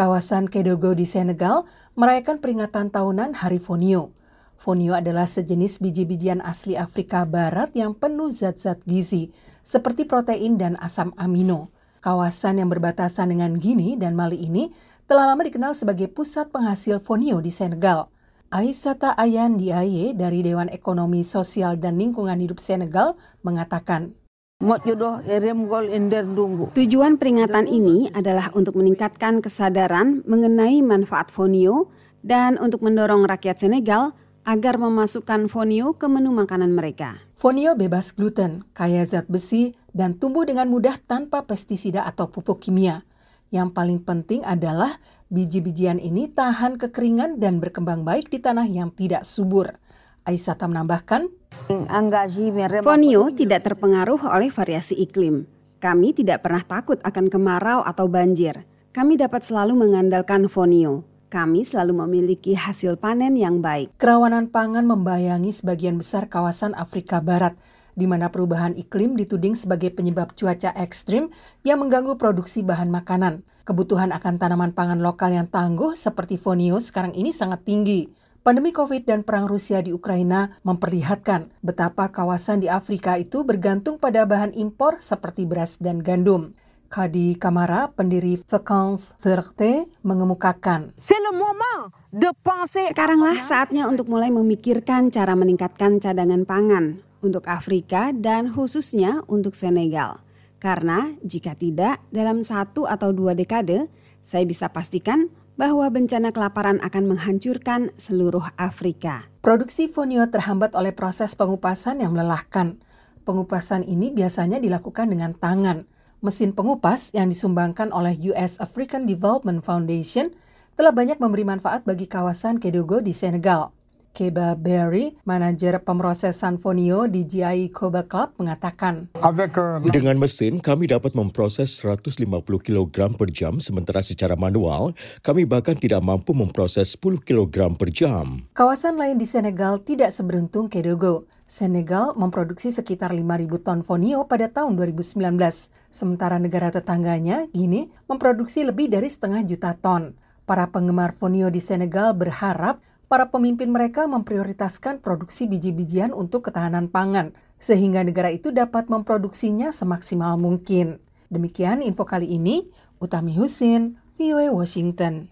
Kawasan Kedogo di Senegal merayakan peringatan tahunan Hari Fonio. Fonio adalah sejenis biji-bijian asli Afrika Barat yang penuh zat-zat gizi, seperti protein dan asam amino. Kawasan yang berbatasan dengan Gini dan Mali ini telah lama dikenal sebagai pusat penghasil fonio di Senegal. Aisata Ayan Diaye dari Dewan Ekonomi Sosial dan Lingkungan Hidup Senegal mengatakan, Tujuan peringatan ini adalah untuk meningkatkan kesadaran mengenai manfaat fonio dan untuk mendorong rakyat Senegal agar memasukkan fonio ke menu makanan mereka. Fonio bebas gluten, kaya zat besi, dan tumbuh dengan mudah tanpa pestisida atau pupuk kimia. Yang paling penting adalah biji-bijian ini tahan kekeringan dan berkembang baik di tanah yang tidak subur. Aisyata menambahkan, Fonio tidak terpengaruh oleh variasi iklim. Kami tidak pernah takut akan kemarau atau banjir. Kami dapat selalu mengandalkan fonio. Kami selalu memiliki hasil panen yang baik. Kerawanan pangan membayangi sebagian besar kawasan Afrika Barat, di mana perubahan iklim dituding sebagai penyebab cuaca ekstrim yang mengganggu produksi bahan makanan. Kebutuhan akan tanaman pangan lokal yang tangguh seperti fonio sekarang ini sangat tinggi. Pandemi COVID dan perang Rusia di Ukraina memperlihatkan betapa kawasan di Afrika itu bergantung pada bahan impor seperti beras dan gandum. Kadi Kamara, pendiri Vacances Verte, mengemukakan. Sekaranglah saatnya untuk mulai memikirkan cara meningkatkan cadangan pangan untuk Afrika dan khususnya untuk Senegal. Karena jika tidak, dalam satu atau dua dekade, saya bisa pastikan bahwa bencana kelaparan akan menghancurkan seluruh Afrika. Produksi fonio terhambat oleh proses pengupasan yang melelahkan. Pengupasan ini biasanya dilakukan dengan tangan. Mesin pengupas yang disumbangkan oleh US African Development Foundation telah banyak memberi manfaat bagi kawasan Kedogo di Senegal. Keba Berry, manajer pemrosesan fonio di GI Koba Club, mengatakan, Dengan mesin, kami dapat memproses 150 kg per jam, sementara secara manual, kami bahkan tidak mampu memproses 10 kg per jam. Kawasan lain di Senegal tidak seberuntung Kedogo. Senegal memproduksi sekitar 5.000 ton fonio pada tahun 2019, sementara negara tetangganya, Gini, memproduksi lebih dari setengah juta ton. Para penggemar fonio di Senegal berharap para pemimpin mereka memprioritaskan produksi biji-bijian untuk ketahanan pangan, sehingga negara itu dapat memproduksinya semaksimal mungkin. Demikian info kali ini, Utami Husin, VOA Washington.